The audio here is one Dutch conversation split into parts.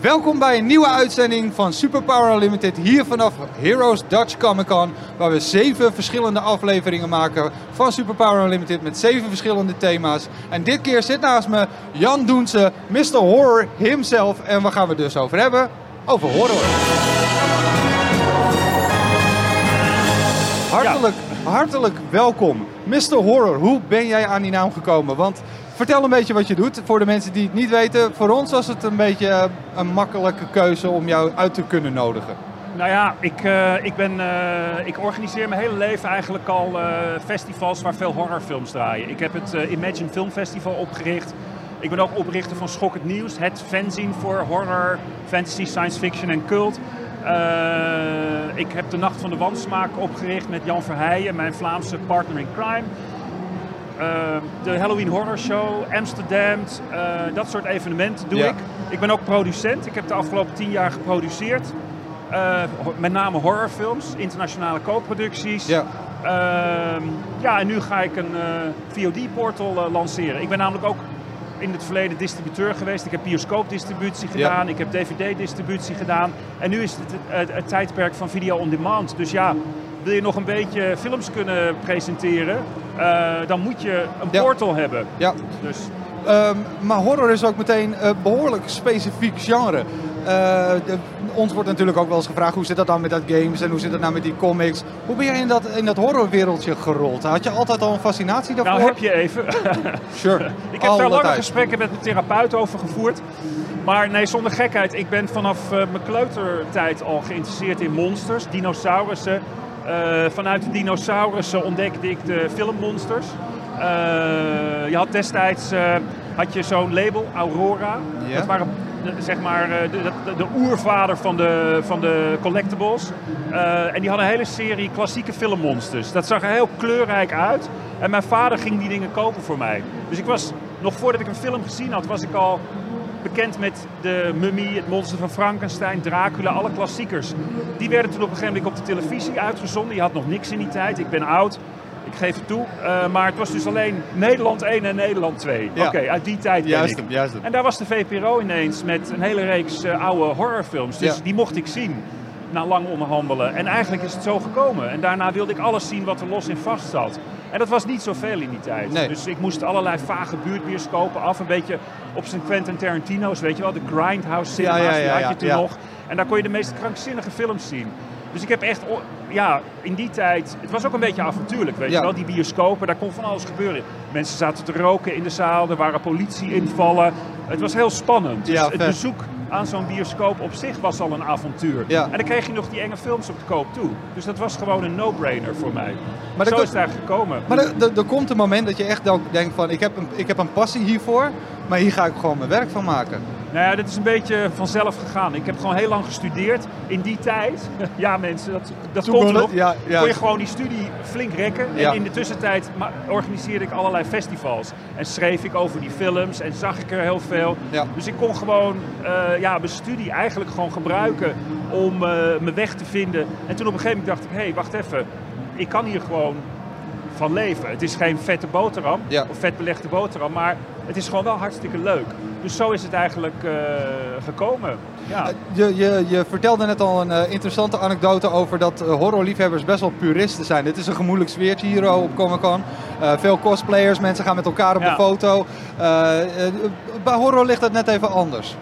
Welkom bij een nieuwe uitzending van Superpower Unlimited hier vanaf Heroes Dutch Comic Con. Waar we zeven verschillende afleveringen maken van Superpower Unlimited met zeven verschillende thema's. En dit keer zit naast me Jan Doense, Mr. Horror himself. En waar gaan we het dus over hebben? Over horror. Hartelijk, hartelijk welkom. Mr. Horror, hoe ben jij aan die naam gekomen? Want vertel een beetje wat je doet. Voor de mensen die het niet weten, voor ons was het een beetje eh, een makkelijke keuze om jou uit te kunnen nodigen. Nou ja, ik, eh, ik, ben, eh, ik organiseer mijn hele leven eigenlijk al festivals waar veel horrorfilms draaien. Ik heb het Imagine Film Festival opgericht. Ik ben ook oprichter van Schokkend Nieuws, het fanzine voor horror, fantasy, science fiction en cult. Ik heb de Nacht van de Wansmaak opgericht met Jan Verheijen, mijn Vlaamse partner in crime. Eh, de Halloween Horror Show, Amsterdam, eh, dat soort evenementen doe Ja. ik. Ik ben ook producent. Ik heb de afgelopen tien jaar geproduceerd. Eh, met name horrorfilms, internationale co-producties. Ja. Ehm, ja, en nu ga ik een VOD-portal lanceren. Ik ben namelijk ook in het verleden distributeur geweest. Ik heb bioscoopdistributie Ja. gedaan, ik heb DVD-distributie gedaan. En nu is het het, het het tijdperk van video on demand. Dus ja, wil je nog een beetje films kunnen presenteren, dan moet je een Ja. portal hebben. Ja. Dus Ehm, maar horror is ook meteen een behoorlijk specifiek genre. Eh, de- ons wordt natuurlijk ook wel eens gevraagd hoe zit dat dan met dat games en hoe zit dat nou met die comics. Hoe ben jij in dat, in dat horrorwereldje gerold? Had je altijd al een fascinatie daarvoor? nou heb je even. Sure. Ik heb daar lange tijd. gesprekken met mijn therapeut over gevoerd. Maar nee, zonder gekheid. Ik ben vanaf eh, mijn kleutertijd al geïnteresseerd in monsters, dinosaurussen. Eh, vanuit de dinosaurussen ontdekte ik de filmmonsters. Eh, je had destijds eh, had je zo'n label, Aurora. Dat waren de, zeg maar, de, de, de oervader van de, van de collectibles. En die hadden een hele serie klassieke filmmonsters. Dat zag er heel kleurrijk uit. En mijn vader ging die dingen kopen voor mij. Dus ik was, nog voordat ik een film gezien had, was ik al bekend met de Mummy, het monster van Frankenstein, Dracula, alle klassiekers. Die werden toen op een gegeven moment op de televisie uitgezonden. Je had nog niks in die tijd. Ik ben oud. Ik geef het toe. Eh, maar het was dus alleen Nederland 1 en Nederland 2. Ja. Oké, uit die tijd ben Juist ik. hem, juist hem. En daar was de VPRO ineens met een hele reeks eh, oude horrorfilms. Dus Ja. die mocht ik zien na lang onderhandelen. En eigenlijk is het zo gekomen. En daarna wilde ik alles zien wat er los in vast zat. En dat was niet zoveel in die tijd. Nee. Dus ik moest allerlei vage buurtbioscopen af. Een beetje op zijn Quentin Tarantino's, weet je wel. De Grindhouse cinema's, Ja, ja, ja, die had je toen nog. En daar kon je de meest krankzinnige films zien. Dus ik heb echt, ja, in die tijd, het was ook een beetje avontuurlijk, weet je wel. Die bioscopen, daar kon van alles gebeuren. Mensen zaten te roken in de zaal, er waren politieinvallen. Het was heel spannend. Dus het bezoek aan zo'n bioscoop op zich was al een avontuur. Ja. En dan kreeg je nog die enge films op de koop toe. Dus dat was gewoon een no-brainer voor mij. Maar Zo is het eigenlijk gekomen. Maar er, komt een moment dat je echt denkt van ik heb, een, ik heb een passie hiervoor, maar hier ga ik gewoon mijn werk van maken. Nou ja, dit is een beetje vanzelf gegaan. Ik heb gewoon heel lang gestudeerd. In die tijd, ja mensen, dat, dat Toen komt nog. ja, ja. kon je gewoon die studie flink rekken. Ja. En in de tussentijd organiseerde ik allerlei festivals. En schreef ik over die films en zag ik er heel veel. Dus ik kon gewoon eh, ja, mijn studie eigenlijk gewoon gebruiken om eh, mijn weg te vinden. En toen op een gegeven moment dacht ik, hé, hey, wacht even. Ik kan hier gewoon van leven. Het is geen vette boterham of vetbelegde boterham, maar het is gewoon wel hartstikke leuk. Dus zo is het eigenlijk eh, gekomen. Ja. Eh, Je, je, je vertelde net al een eh, interessante anekdote over dat horrorliefhebbers best wel puristen zijn. Dit is een gemoedelijk sfeertje hier op Comic Con. Eh, veel cosplayers, mensen gaan met elkaar op Ja. de foto. Bij horror ligt dat net even anders.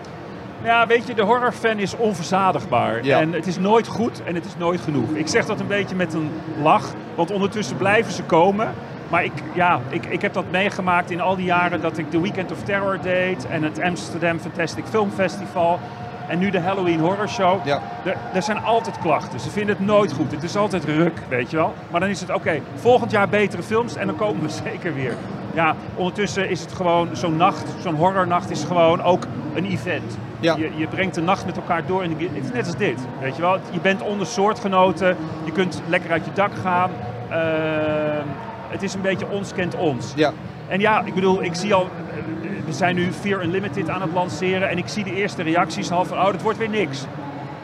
Ja, weet je, de horrorfan is onverzadigbaar. Ja. En het is nooit goed en het is nooit genoeg. Ik zeg dat een beetje met een lach, want ondertussen blijven ze komen. Maar ik, ja, ik, ik heb dat meegemaakt in al die jaren dat ik de Weekend of Terror deed en het Amsterdam Fantastic Film Festival. En nu de Halloween Horror Show. Ja. Er, er zijn altijd klachten. Ze vinden het nooit goed. Het is altijd ruk, weet je wel. Maar dan is het oké, volgend jaar betere films en dan komen we zeker weer. Ja, ondertussen is het gewoon zo'n nacht, zo'n horrornacht is gewoon ook een event. Ja. Je, je brengt de nacht met elkaar door en het is net als dit, weet je wel. Je bent onder soortgenoten, je kunt lekker uit je dak gaan. Ehm, het is een beetje ons kent ons. Ja. En ja, ik bedoel, ik zie al, eh, we zijn nu Fear Unlimited aan het lanceren en ik zie de eerste reacties al van, oh, dat wordt weer niks.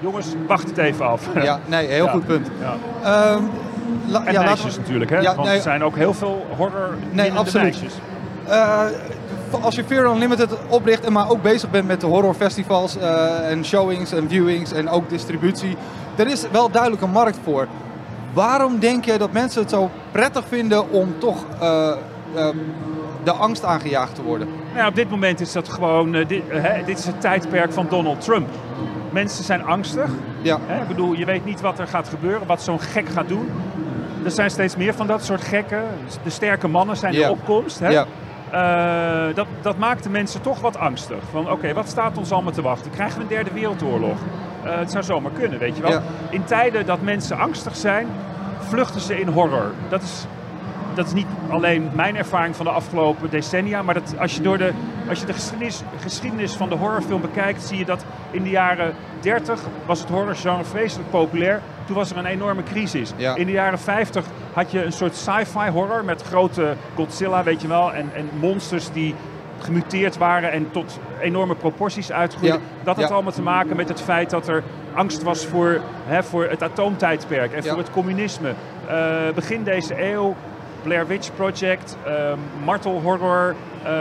Jongens, wacht het even af. Ja, nee, heel Ja. goed punt. Ja. Ehm, la- En ja, meisjes we- natuurlijk, hè? Ja, Want nee. er zijn ook heel veel horror Nee, nee, absoluut. meisjes. Eh, als je Fear Unlimited opricht en maar ook bezig bent met de horrorfestivals uh, en showings en viewings en ook distributie, er is wel duidelijk een markt voor. Waarom denk je dat mensen het zo prettig vinden om toch uh, uh, de angst aangejaagd te worden? Nou, op dit moment is dat gewoon, uh, dit, dit, is het tijdperk van Donald Trump. Mensen zijn angstig. Ja. ik bedoel, je weet niet wat er gaat gebeuren, wat zo'n gek gaat doen. Er zijn steeds meer van dat soort gekken. De sterke mannen zijn ja. de opkomst. Hè? Uh, dat, dat maakt de mensen toch wat angstig. Van oké, okay, wat staat ons allemaal te wachten? Krijgen we een derde wereldoorlog? Uh, het zou zomaar kunnen, weet je wel. Ja. In tijden dat mensen angstig zijn, vluchten ze in horror. Dat is, dat is niet alleen mijn ervaring van de afgelopen decennia, maar dat als je, door de, als je de geschiedenis, geschiedenis van de horrorfilm bekijkt, zie je dat in de jaren 30 was het horrorgenre vreselijk populair. Toen was er een enorme crisis. Ja. In de jaren 50 had je een soort sci-fi horror met grote Godzilla, weet je wel, en, en monsters die gemuteerd waren en tot enorme proporties uitgroeiden. Ja. Dat had Ja. allemaal te maken met het feit dat er angst was voor, hè, voor het atoomtijdperk en Ja. voor het communisme. Eh, begin deze eeuw, Blair Witch Project, eh, martelhorror, eh,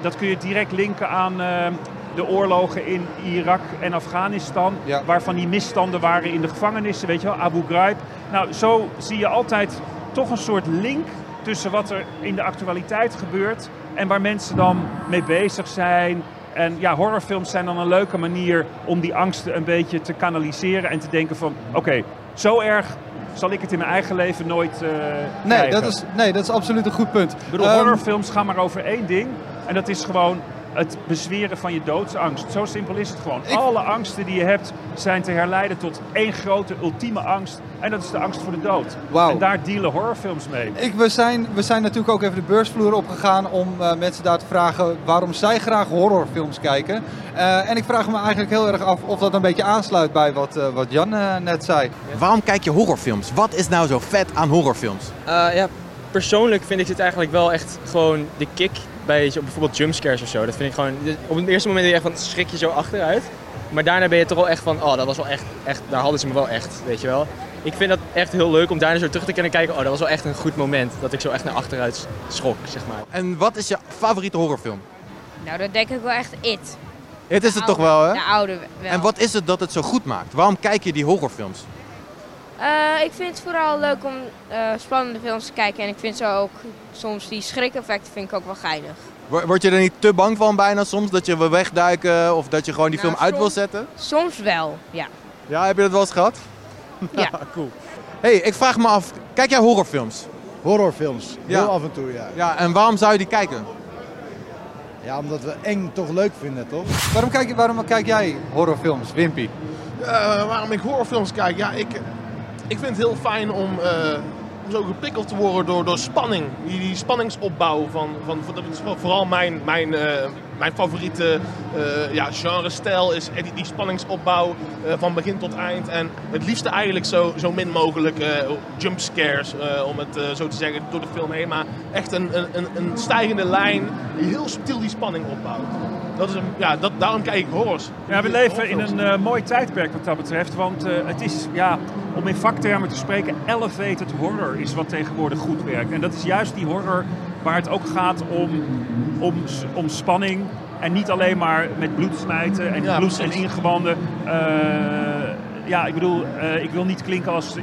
dat kun je direct linken aan eh, de oorlogen in Irak en Afghanistan, waarvan die misstanden waren in de gevangenissen, weet je wel, Abu Ghraib. Nou, zo zie je altijd toch een soort link tussen wat er in de actualiteit gebeurt en waar mensen dan mee bezig zijn. En ja, horrorfilms zijn dan een leuke manier om die angsten een beetje te kanaliseren en te denken van, oké, zo erg zal ik het in mijn eigen leven nooit eh Nee dat, is, nee, dat is absoluut een goed punt. Ik bedoel, Ehm, horrorfilms gaan maar over één ding. En dat is gewoon het bezweren van je doodsangst. Zo simpel is het gewoon. Ik- Alle angsten die je hebt zijn te herleiden tot één grote ultieme angst. En dat is de angst voor de dood. Wauw. En daar dealen horrorfilms mee. Ik, we, zijn, we zijn natuurlijk ook even de beursvloer opgegaan om eh, mensen daar te vragen waarom zij graag horrorfilms kijken. Eh, en ik vraag me eigenlijk heel erg af of dat een beetje aansluit bij wat, eh, wat Jan net zei. Waarom kijk je horrorfilms? Wat is nou zo vet aan horrorfilms? Uh, ja, persoonlijk vind ik dit eigenlijk wel echt gewoon de kick bij zo- bijvoorbeeld jumpscares of zo. Dat vind ik gewoon, op het eerste moment denk je echt van schrik je zo achteruit. Maar daarna ben je toch wel echt van, oh dat was wel echt, echt, daar hadden ze me wel echt, weet je wel. Ik vind dat echt heel leuk om daarna zo terug te kunnen kijken, oh dat was wel echt een goed moment. Dat ik zo echt naar achteruit schrok, zeg maar. En wat is je favoriete horrorfilm? Nou, dat denk ik wel echt It. Het is het toch wel, hè? De oude wel. En wat is het dat het zo goed maakt? Waarom kijk je die horrorfilms? Eh, ik vind het vooral leuk om eh, spannende films te kijken. En ik vind zo ook soms die schrik-effecten vind ik ook wel geinig. Wo- Word je er niet te bang van bijna soms? Dat je wil wegduiken of dat je gewoon die Nou, film uit wil zetten? Soms wel, ja. Ja, heb je dat wel eens gehad? Ja. cool. hey, ik vraag me af, kijk jij horrorfilms? Horrorfilms, Ja. heel af en toe ja. Ja, en waarom zou je die kijken? Ja, omdat we eng toch leuk vinden, toch? Waarom kijk, waarom kijk jij horrorfilms, Wimpy? Eh, waarom ik horrorfilms kijk? Ja, ik, ik vind het heel fijn om, eh, zo geprikkeld te worden door, door spanning. Die, die spanningsopbouw van, van, van- dat is vooral mijn, mijn, eh, mijn favoriete eh ja, genre-stijl is die, die spanningsopbouw van begin tot eind. En het liefste eigenlijk zo, zo min mogelijk jumpscares, om het zo te zeggen, door de film heen. Maar echt een, een, een, een stijgende lijn die heel subtiel die spanning opbouwt. Dat is een, ja, dat, daarom kijk ik horrors. Ja, we leven in een eh, mooi tijdperk wat dat betreft. Want eh, het is, ja, om in vaktermen te spreken, elevated horror is wat tegenwoordig goed werkt. En dat is juist die horror waar het ook gaat om, om, om spanning. En niet alleen maar met bloed smijten en Ja, bloed en ingewanden. Eh, ja, ik bedoel, ik wil niet klinken als...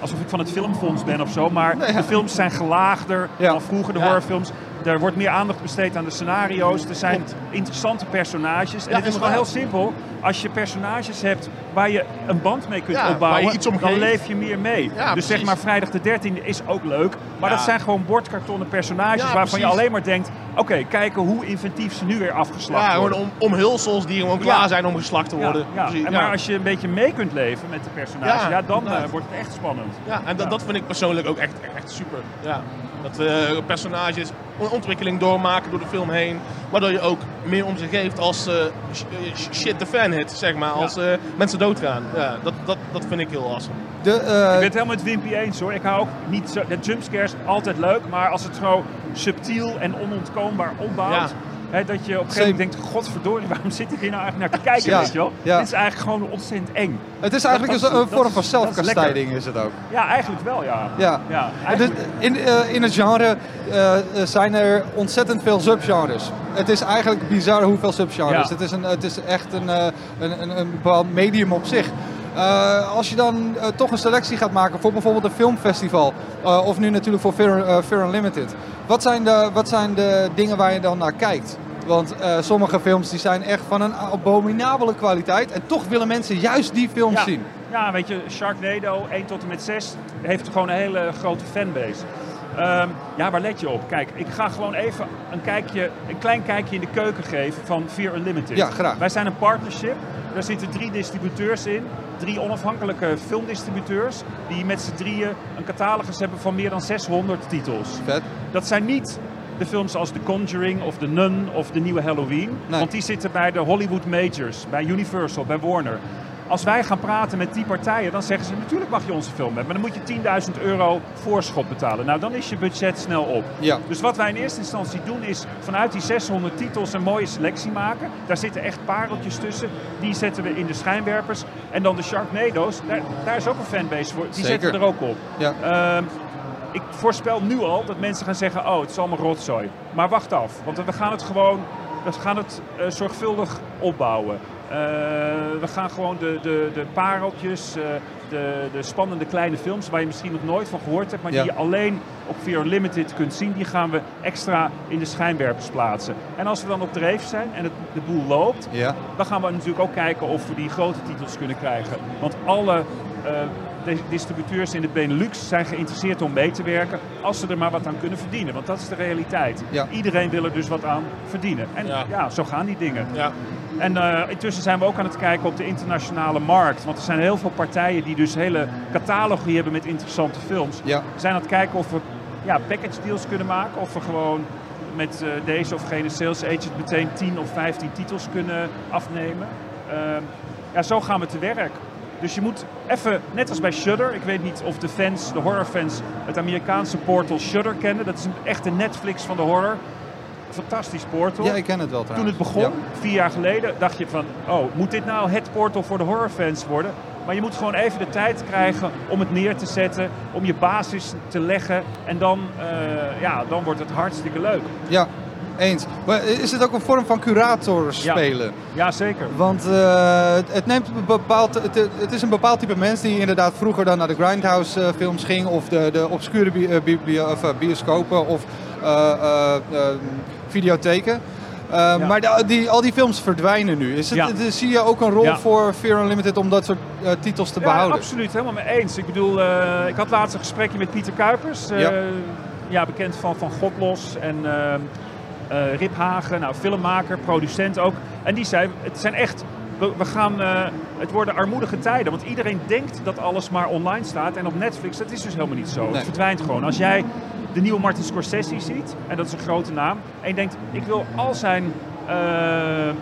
Alsof ik van het filmfonds ben of zo, maar de films zijn gelaagder Ja. dan vroeger de Ja. horrorfilms. Er wordt meer aandacht besteed aan de scenario's. Er zijn interessante personages. En het is gewoon heel simpel. Als je personages hebt waar je een band mee kunt Ja, opbouwen, iets dan leef je meer mee. Ja, dus zeg maar Vrijdag de 13e is ook leuk. Maar dat zijn gewoon bordkartonnen personages waarvan je alleen maar denkt... Oké, kijken hoe inventief ze nu weer afgeslacht Ja, worden. om, omhulsels die gewoon klaar zijn om geslacht te worden. En maar als je een beetje mee kunt leven met de personages, ja, dan eh, wordt het echt spannend. Ja, en dat, dat vind ik persoonlijk ook echt, echt super. Ja. Dat we personages een ontwikkeling doormaken door de film heen. Waardoor je ook meer om ze geeft als eh, sh- eh, shit de fan hit, zeg maar. Als eh, mensen doodgaan. Ja, dat, dat, dat vind ik heel awesome. De, eh, Ik ben het helemaal met Wimpy eens hoor. Ik hou ook niet zo. De jumpscares altijd leuk, maar als het zo subtiel en onontkoombaar opbouwt, Ja. Hè, dat je op een gegeven moment denkt, godverdorie, waarom zit ik hier nou eigenlijk naar te kijken, Ja. weet je wel? Ja. Dit is eigenlijk gewoon ontzettend eng. Het is eigenlijk Dat- een, dat vorm van dat is zelfkastijding is het ook. Ja, eigenlijk wel, ja. Ja. dus in, eh, in het genre eh, eh, zijn er ontzettend veel subgenres. Het is eigenlijk bizar hoeveel subgenres. Het, is een, het is echt een, een, een, een bepaald medium op zich. Eh, als je dan eh, toch een selectie gaat maken voor bijvoorbeeld een filmfestival, eh, of nu natuurlijk voor Fear, Unlimited, wat zijn, de, wat zijn de dingen waar je dan naar kijkt? Want sommige films die zijn echt van een abominabele kwaliteit en toch willen mensen juist die films ja. zien. Ja, weet je, Sharknado 1 tot en met 6 heeft gewoon een hele grote fanbase. Ehm, ja, waar let je op? Kijk, ik ga gewoon even een, kijkje, een klein kijkje in de keuken geven van Fear Unlimited. Ja, graag. Wij zijn een partnership. Daar zitten drie distributeurs in. Drie onafhankelijke filmdistributeurs. Die met z'n drieën een catalogus hebben van meer dan 600 titels. Vet. Dat zijn niet de films als The Conjuring of The Nun of de nieuwe Halloween. Nee. Want die zitten bij de Hollywood Majors, bij Universal, bij Warner. Als wij gaan praten met die partijen, dan zeggen ze natuurlijk mag je onze film hebben. Maar dan moet je 10.000 euro voorschot betalen. Nou, dan is je budget snel op. Ja. Dus wat wij in eerste instantie doen is vanuit die 600 titels een mooie selectie maken. Daar zitten echt pareltjes tussen. Die zetten we in de schijnwerpers. En dan de Sharknado's, daar, daar is ook een fanbase voor. Die Zeker. zetten we er ook op. Ja. Ehm, ik voorspel nu al dat mensen gaan zeggen, oh, het is allemaal rotzooi. Maar wacht af, want we gaan het gewoon we gaan het, eh, zorgvuldig opbouwen. Eh, we gaan gewoon de, de, de pareltjes, eh, de, de spannende kleine films waar je misschien nog nooit van gehoord hebt, maar Ja. die je alleen op Fear Limited kunt zien, die gaan we extra in de schijnwerpers plaatsen. En als we dan op dreef zijn en het, de boel loopt, Ja. dan gaan we natuurlijk ook kijken of we die grote titels kunnen krijgen. Want alle distributeurs in de Benelux zijn geïnteresseerd om mee te werken als ze er maar wat aan kunnen verdienen. Want dat is de realiteit. Ja. Iedereen wil er dus wat aan verdienen. En ja, Ja. zo gaan die dingen. Ja. En eh, intussen zijn we ook aan het kijken op de internationale markt. Want er zijn heel veel partijen die dus hele catalogie hebben met interessante films. Ja. We zijn aan het kijken of we ja, package deals kunnen maken. Of we gewoon met eh, deze of gene sales agent meteen 10 of 15 titels kunnen afnemen. Ehm, ja, zo gaan we te werk. Dus je moet even, net als bij Shudder, ik weet niet of de fans, de horrorfans, het Amerikaanse portal Shudder kennen. Dat is een echte Netflix van de horror. Fantastisch portal. ja, ik ken het wel Toen trouwens. het begon, Ja. vier jaar geleden, dacht je van, oh, moet dit nou het portal voor de horrorfans worden? Maar je moet gewoon even de tijd krijgen om het neer te zetten, om je basis te leggen. En dan, eh, ja, dan wordt het hartstikke leuk. Ja, eens. Maar is het ook een vorm van curator spelen? Ja, zeker. Want eh, het- neemt een bepaald, het, het is een bepaald type mens die inderdaad vroeger dan naar de Grindhouse eh, films ging of de, de obscure bi- eh, of, bioscopen of eh, videotheken. Eh, Ja. Maar die, al die films verdwijnen nu. Is het, Ja. zie je ook een rol Ja. voor Fear Unlimited om dat soort titels te Ja, behouden? absoluut. Helemaal mee eens. Ik bedoel, ik had laatst een gesprekje met Pieter Kuipers. Ja. ja. bekend van, van Godlos en eh, Rip Hagen. Nou, filmmaker, producent ook. En die zei, het zijn echt... We, we gaan, eh, het worden armoedige tijden. Want iedereen denkt dat alles maar online staat. En op Netflix, dat is dus helemaal niet zo. Nee. Het verdwijnt gewoon. Als jij de nieuwe Martin Scorsese ziet, en dat is een grote naam. En je denkt, ik wil al zijn eh,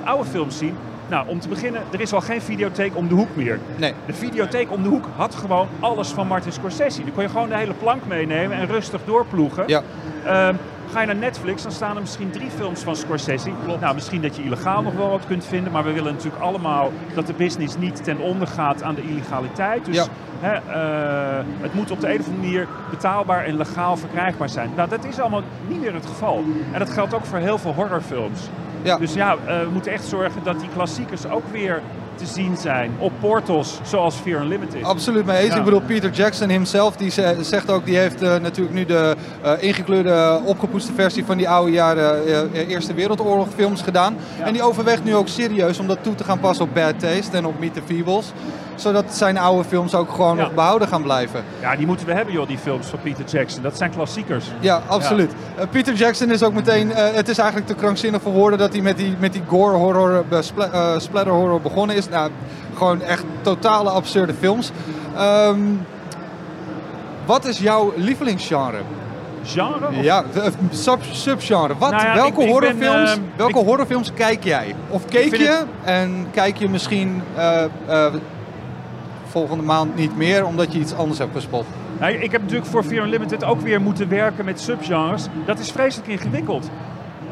oude films zien. Nou, om te beginnen, er is al geen videotheek om de hoek meer. Nee. De videotheek om de hoek had gewoon alles van Martin Scorsese. Dan kon je gewoon de hele plank meenemen en rustig doorploegen. Ja. Ehm, ga je naar Netflix, dan staan er misschien drie films van Scorsese. Nou, misschien dat je illegaal nog wel wat kunt vinden, maar we willen natuurlijk allemaal dat de business niet ten onder gaat aan de illegaliteit. Dus Ja. hè, eh, het moet op de een of andere manier betaalbaar en legaal verkrijgbaar zijn. Nou, dat is allemaal niet meer het geval. En dat geldt ook voor heel veel horrorfilms. Ja. Dus ja, eh, we moeten echt zorgen dat die klassiekers ook weer te zien zijn op portals zoals Fear Unlimited. Absoluut mee eens. Ja. Ik bedoel, Peter Jackson himself, die ze- zegt ook, die heeft eh, natuurlijk nu de eh, ingekleurde, opgepoetste versie van die oude jaren eh, Eerste Wereldoorlog films gedaan. Ja. En die overweegt nu ook serieus om dat toe te gaan passen op Bad Taste en op Meet the Feebles. Zodat zijn oude films ook gewoon Ja. nog behouden gaan blijven. Ja, die moeten we hebben joh, die films van Peter Jackson. Dat zijn klassiekers. Ja, absoluut. Eh, Peter Jackson is ook meteen, eh, het is eigenlijk te krankzinnig voor woorden dat hij met die, met die gore horror, eh, spla- splatter horror begonnen is. Nou, gewoon echt totale absurde films. Ehm, wat is jouw lievelingsgenre? Genre? of- Ja, subgenre. Wat, Nou ja, welke, ik- ik ben, horrorfilms, ehm, welke ik- horrorfilms kijk jij? Of keek je het- en kijk je misschien volgende maand niet meer omdat je iets anders hebt gespot? Nou, ik heb natuurlijk voor Fear Unlimited ook weer moeten werken met subgenres. Dat is vreselijk ingewikkeld.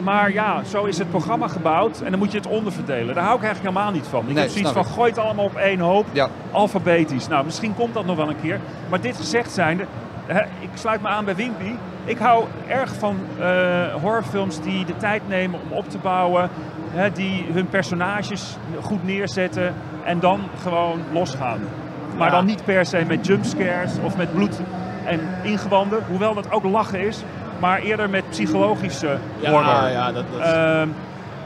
maar ja, zo is het programma gebouwd en dan moet je het onderverdelen. Daar hou ik eigenlijk helemaal niet van. Ik Nee, heb zoiets van, gooi het allemaal op één hoop, Ja. alfabetisch. Nou, misschien komt dat nog wel een keer. Maar dit gezegd zijnde, hè, ik sluit me aan bij Wimpy. Ik hou erg van eh, horrorfilms die de tijd nemen om op te bouwen. Hè, die hun personages goed neerzetten en dan gewoon losgaan. Maar Ja. dan niet per se met jumpscares of met bloed en ingewanden. Hoewel dat ook lachen is. Maar eerder met psychologische horror. Ja, ja, dat, dat Ehm,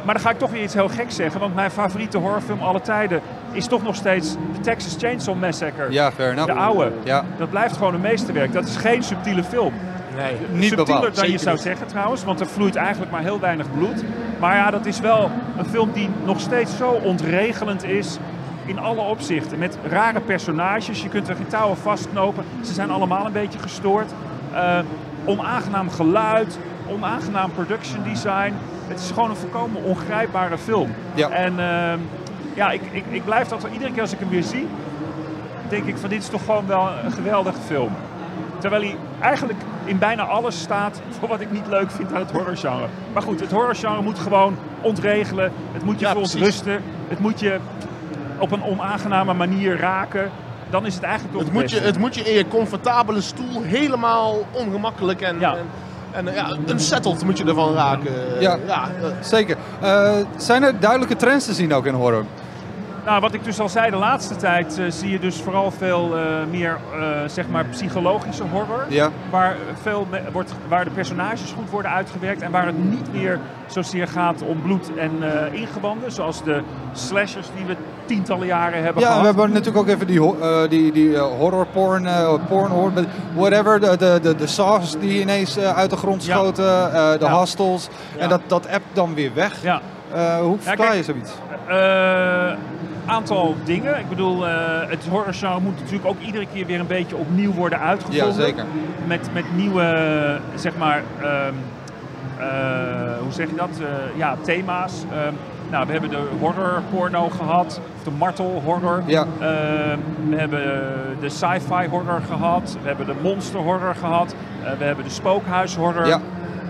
maar dan ga ik toch weer iets heel geks zeggen. Want mijn favoriete horrorfilm alle tijden is toch nog steeds de Texas Chainsaw Massacre. Ja, fair enough. De oude. Ja, Dat blijft gewoon een meesterwerk. Dat is geen subtiele film. nee. niet Subtieler bepaald. dan je zou niet. zeggen trouwens. Want er vloeit eigenlijk maar heel weinig bloed. Maar ja, dat is wel een film die nog steeds zo ontregelend is. In alle opzichten. Met rare personages. Je kunt er geen touwen vastknopen. Ze zijn allemaal een beetje gestoord. Eh, onaangenaam geluid. Onaangenaam production design. Het is gewoon een volkomen ongrijpbare film. Ja. En ehm, ja, ik, ik, ik blijf dat iedere keer als ik hem weer zie. Denk ik van dit is toch gewoon wel een geweldige film. Terwijl hij eigenlijk in bijna alles staat voor wat ik niet leuk vind aan het horrorgenre. Maar goed, het horrorgenre moet gewoon ontregelen. Het moet je Ja, verontrusten. Het moet je op een onaangename manier raken. Dan is het eigenlijk toch Het het moet, je, het moet je in je comfortabele stoel helemaal ongemakkelijk en, Ja. en, en, ja, unsettled moet je ervan raken. Ja. ja eh, zeker. Eh, zijn er duidelijke trends te zien ook in horror? Nou, wat ik dus al zei, de laatste tijd eh, zie je dus vooral veel eh, meer eh, zeg maar psychologische horror. Ja. Waar, veel wordt, waar de personages goed worden uitgewerkt en waar het niet meer zozeer gaat om bloed en eh, ingewanden. Zoals de slashers die we tientallen jaren hebben Ja, gehad. we hebben natuurlijk ook even die, eh, die, die eh, horror porn, eh, porn horror, whatever, de, de, de, de saws die ineens uit de grond Ja. schoten, de Ja. hostels. Ja. En dat, dat app dan weer weg. Ja. Hoe verklaar kijk, je zoiets? Aantal dingen. Ik bedoel, eh, het horrorgenre moet natuurlijk ook iedere keer weer een beetje opnieuw worden uitgevonden. Ja, zeker. Met, met nieuwe, zeg maar, ehm, eh, hoe zeg je dat? Ja, thema's. Nou, we hebben de horror porno gehad, of de martel horror. Ja. Ehm, we hebben de sci-fi horror gehad. We hebben de monster horror gehad. Eh, we hebben de spookhuis horror. Ja.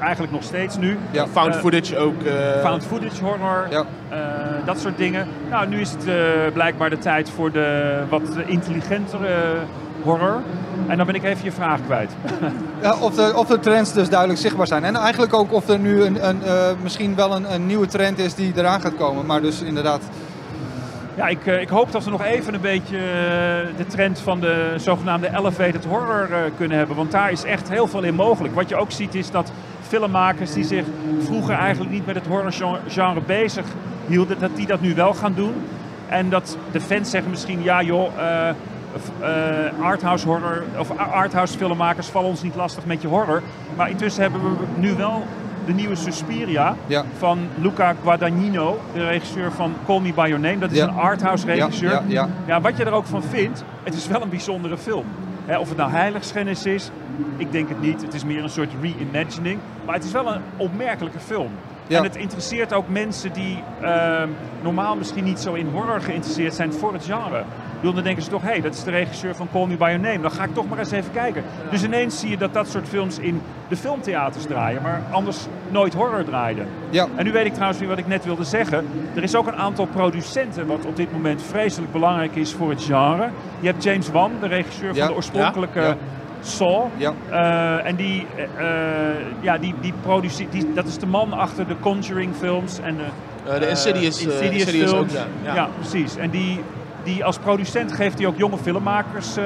Eigenlijk nog steeds nu. Ja. found Eh, footage ook. eh, Found footage horror, Ja. eh, dat soort dingen. Nou, nu is het eh, blijkbaar de tijd voor de wat intelligentere horror. En dan ben ik even je vraag kwijt. Ja, of, de, of de trends dus duidelijk zichtbaar zijn. En eigenlijk ook of er nu een, een, eh, misschien wel een, een nieuwe trend is die eraan gaat komen. Maar dus inderdaad, Ja, ik, eh, ik hoop dat we nog even een beetje eh, de trend van de zogenaamde elevated horror kunnen hebben. Want daar is echt heel veel in mogelijk. Wat je ook ziet is dat filmmakers die zich vroeger eigenlijk niet met het horrorgenre bezig hielden, dat die dat nu wel gaan doen. En dat de fans zeggen misschien, ja joh, eh, arthouse horror of arthouse filmmakers vallen ons niet lastig met je horror. Maar intussen hebben we nu wel de nieuwe Suspiria Ja. van Luca Guadagnino, de regisseur van Call Me By Your Name. Dat is Ja. een arthouse regisseur. Ja, ja, Ja, wat je er ook van vindt, het is wel een bijzondere film. Of het nou heiligschennis is, ik denk het niet. Het is meer een soort reimagining. Maar het is wel een opmerkelijke film. Ja. En het interesseert ook mensen die ehm, normaal misschien niet zo in horror geïnteresseerd zijn voor het genre. Dan denken ze toch, hé, hey, dat is de regisseur van Call Me By Your Name. Dan ga ik toch maar eens even kijken. Dus ineens zie je dat dat soort films in de filmtheaters draaien, maar anders nooit horror draaiden. ja. En nu weet ik trouwens weer wat ik net wilde zeggen. Er is ook een aantal producenten wat op dit moment vreselijk belangrijk is voor het genre. Je hebt James Wan, de regisseur Ja, van de oorspronkelijke ja. Saw. Ja. Eh, en die, eh, ja, die, die produceert, die, dat is de man achter de Conjuring films en de, Eh, de Insidious, Insidious Insidious films. ook. Ja. precies. En die, die als producent geeft hij ook jonge filmmakers eh,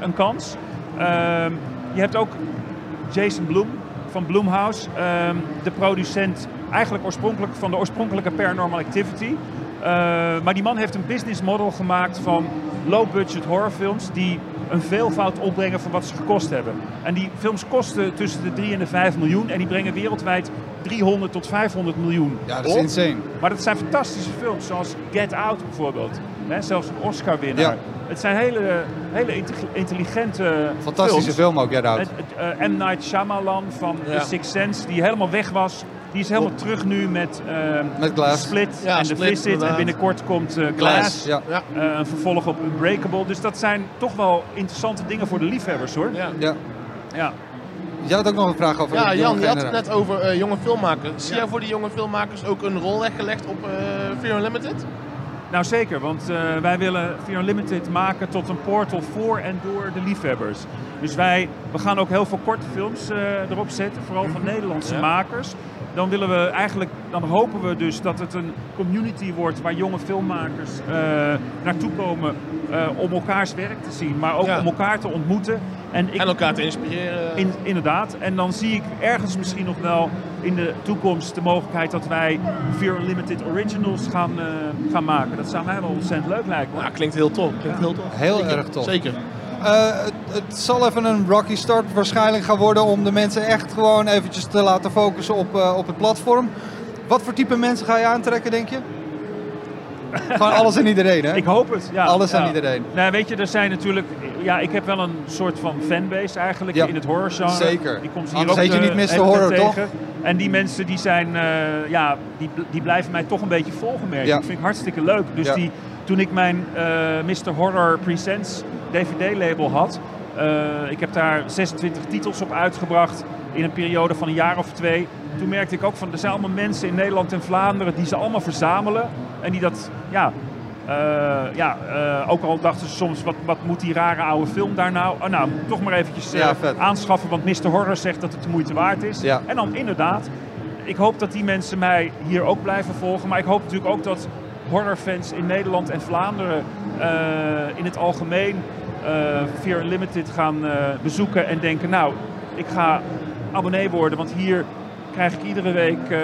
een kans. Ehm, je hebt ook Jason Blum van Blumhouse, ehm, de producent eigenlijk oorspronkelijk van de oorspronkelijke Paranormal Activity. Eh, maar die man heeft een business model gemaakt van low-budget horrorfilms die een veelvoud opbrengen van wat ze gekost hebben. En die films kosten tussen de 3 en de 5 miljoen en die brengen wereldwijd 300 tot 500 miljoen ja, dat is op. insane. Maar dat zijn fantastische films, zoals Get Out bijvoorbeeld. Hè, zelfs een Oscar-winnaar. Ja. Het zijn hele, hele intelli- intelligente Fantastische films. film ook, Get Out. Eh, M. Night Shyamalan van Ja. The Sixth Sense, die helemaal weg was. Die is helemaal terug nu met, eh, Met Glass. Split Ja, en The Split, Visit. En binnenkort komt eh, Glass. Ja. Ja. een vervolg op Unbreakable. Dus dat zijn toch wel interessante dingen voor de liefhebbers hoor. Ja. Ja. Ja. Jij had ook nog een vraag over Ja, de Jan, je had het net over eh, jonge filmmakers. Zie jij voor die jonge filmmakers ook een rol weggelegd op eh Fear Unlimited? Nou zeker, want eh, wij willen Fear Unlimited maken tot een portal voor en door de liefhebbers. Dus wij we gaan ook heel veel korte films eh, erop zetten, vooral van Nederlandse Ja. makers. Dan willen we eigenlijk, dan hopen we dus dat het een community wordt waar jonge filmmakers eh, naartoe komen eh, om elkaars werk te zien, maar ook Ja. om elkaar te ontmoeten. En, ik, En elkaar te inspireren. in, inderdaad. En dan zie ik ergens misschien nog wel in de toekomst de mogelijkheid dat wij Fear Unlimited Originals gaan, eh, gaan maken. Dat zou mij wel ontzettend leuk lijken. hoor. Ja, klinkt heel tof. Klinkt heel tof. Heel erg tof. Zeker. Eh, het, het zal even een rocky start waarschijnlijk gaan worden om de mensen echt gewoon eventjes te laten focussen op, eh, op het platform. Wat voor type mensen ga je aantrekken, denk je? Gewoon alles en iedereen, hè? Ik hoop het. Ja, Alles ja. en iedereen. Nou, weet je, er zijn natuurlijk. Ja, ik heb wel een soort van fanbase eigenlijk Ja, in het horrorgenre. zeker. Die komt hier Anders ook heet je niet Mr. Horror, toch? tegen. En die mensen die zijn, eh, ja, die, die blijven mij toch een beetje volgen. merk ik. Ja. Dat vind ik hartstikke leuk. Dus die, toen ik mijn eh, Mr. Horror Presents DVD-label had, eh, ik heb daar 26 titels op uitgebracht in een periode van een jaar of twee. Toen merkte ik ook van, er zijn allemaal mensen in Nederland en Vlaanderen die ze allemaal verzamelen. En die dat, ja, eh, ja, ook al dachten ze soms, wat, wat moet die rare oude film daar nou? Oh, nou, toch maar eventjes Ja, aanschaffen, want Mr. Horror zegt dat het de moeite waard is. Ja. En dan inderdaad, ik hoop dat die mensen mij hier ook blijven volgen. Maar ik hoop natuurlijk ook dat horrorfans in Nederland en Vlaanderen eh, in het algemeen eh Fear Unlimited gaan eh, bezoeken en denken, nou, ik ga abonnee worden, want hier krijg ik iedere week eh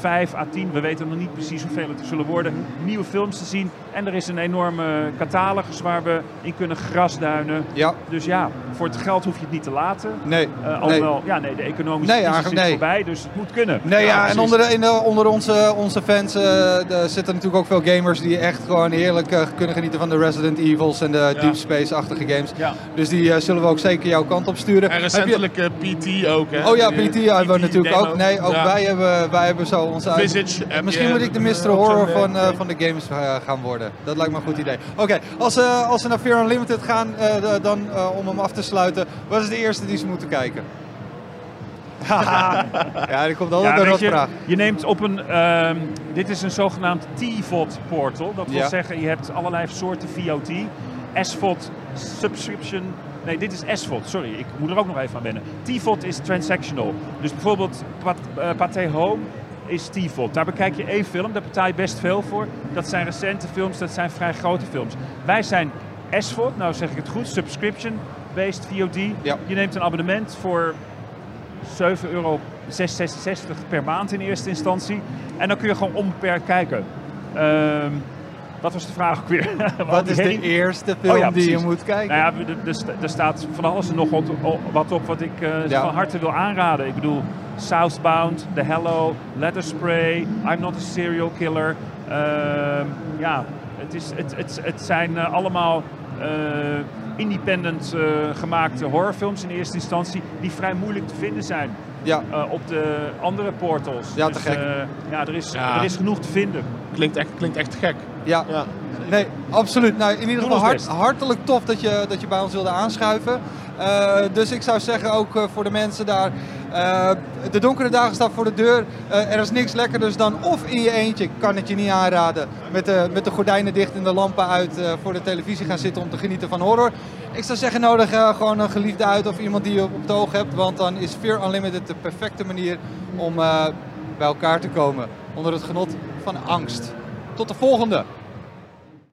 5 à 10, we weten nog niet precies hoeveel het er zullen worden, nieuwe films te zien. En er is een enorme catalogus waar we in kunnen grasduinen. Ja, Dus ja, voor het geld hoef je het niet te laten. nee. Eh nee. alhoewel, ja, nee, de economische Nee, crisis is nee. voorbij, dus het moet kunnen. Nee, ja, en onder, de, in de- onder onze, onze fans eh, er zitten natuurlijk ook veel gamers die echt gewoon heerlijk kunnen genieten van de Resident Evils en de Deep Space-achtige games. Ja. Dus die zullen we ook zeker jouw kant op sturen. En je- recentelijk eh, PT ook, hè? Oh ja, PT hebben we natuurlijk demo. Ook. Nee, ook Ja. wij, hebben, wij hebben zo onze uit- Visage heb Misschien je moet ik de ook Mr. Horror van, eh, eh, van de games eh, gaan worden. Dat lijkt me een goed idee. Oké, als, ze als ze naar Fear Unlimited gaan, eh, dan eh, om hem af te sluiten, wat is de eerste die ze moeten kijken? Haha. ja, er komt altijd Ja, een je, je neemt op een, ehm, dit is een zogenaamd TVOD portal. Dat wil Ja. zeggen, je hebt allerlei soorten VOD. SVOD, subscription, nee dit is SVOD, sorry, ik moet er ook nog even aan wennen. TVOD is transactional. Dus bijvoorbeeld Pat, eh, Pathé Home is TVOD. Daar bekijk je één film, daar betaal je best veel voor. Dat zijn recente films, dat zijn vrij grote films. Wij zijn SVOD, nou zeg ik het goed, subscription-based VOD. Ja. Je neemt een abonnement voor 7 euro 666 per maand in eerste instantie. En dan kun je gewoon onbeperkt kijken. Ehm, wat was de vraag ook weer? Wat is de eerste film Oh ja, die je moet kijken? Nou ja, er- er sta- er staat van alles en nog wat, wat op wat ik eh, Ja. van harte wil aanraden. Ik bedoel, Southbound, The Hello, Letter Spray, I'm Not a Serial Killer. Ehm, ja, het, is, het, het, het zijn eh, allemaal eh, independent eh, gemaakte horrorfilms in eerste instantie die vrij moeilijk te vinden zijn Ja, op de andere portals. Ja, te Dus, gek. ja, er is, Ja. er is genoeg te vinden. Klinkt echt, klinkt echt gek. Ja. Ja. Nee, absoluut. Nou, in ieder geval hart- hartelijk tof dat je, dat je bij ons wilde aanschuiven. Eh, dus ik zou zeggen ook eh, voor de mensen daar, eh, de donkere dagen staan voor de deur. Er is niks lekkerders dan of in je eentje, ik kan het je niet aanraden, met de, met de gordijnen dicht en de lampen uit voor de televisie gaan zitten om te genieten van horror. Ik zou zeggen nodig gewoon een geliefde uit of iemand die je op het oog hebt, want dan is Fear Unlimited de perfecte manier om bij elkaar te komen onder het genot van angst. Tot de volgende!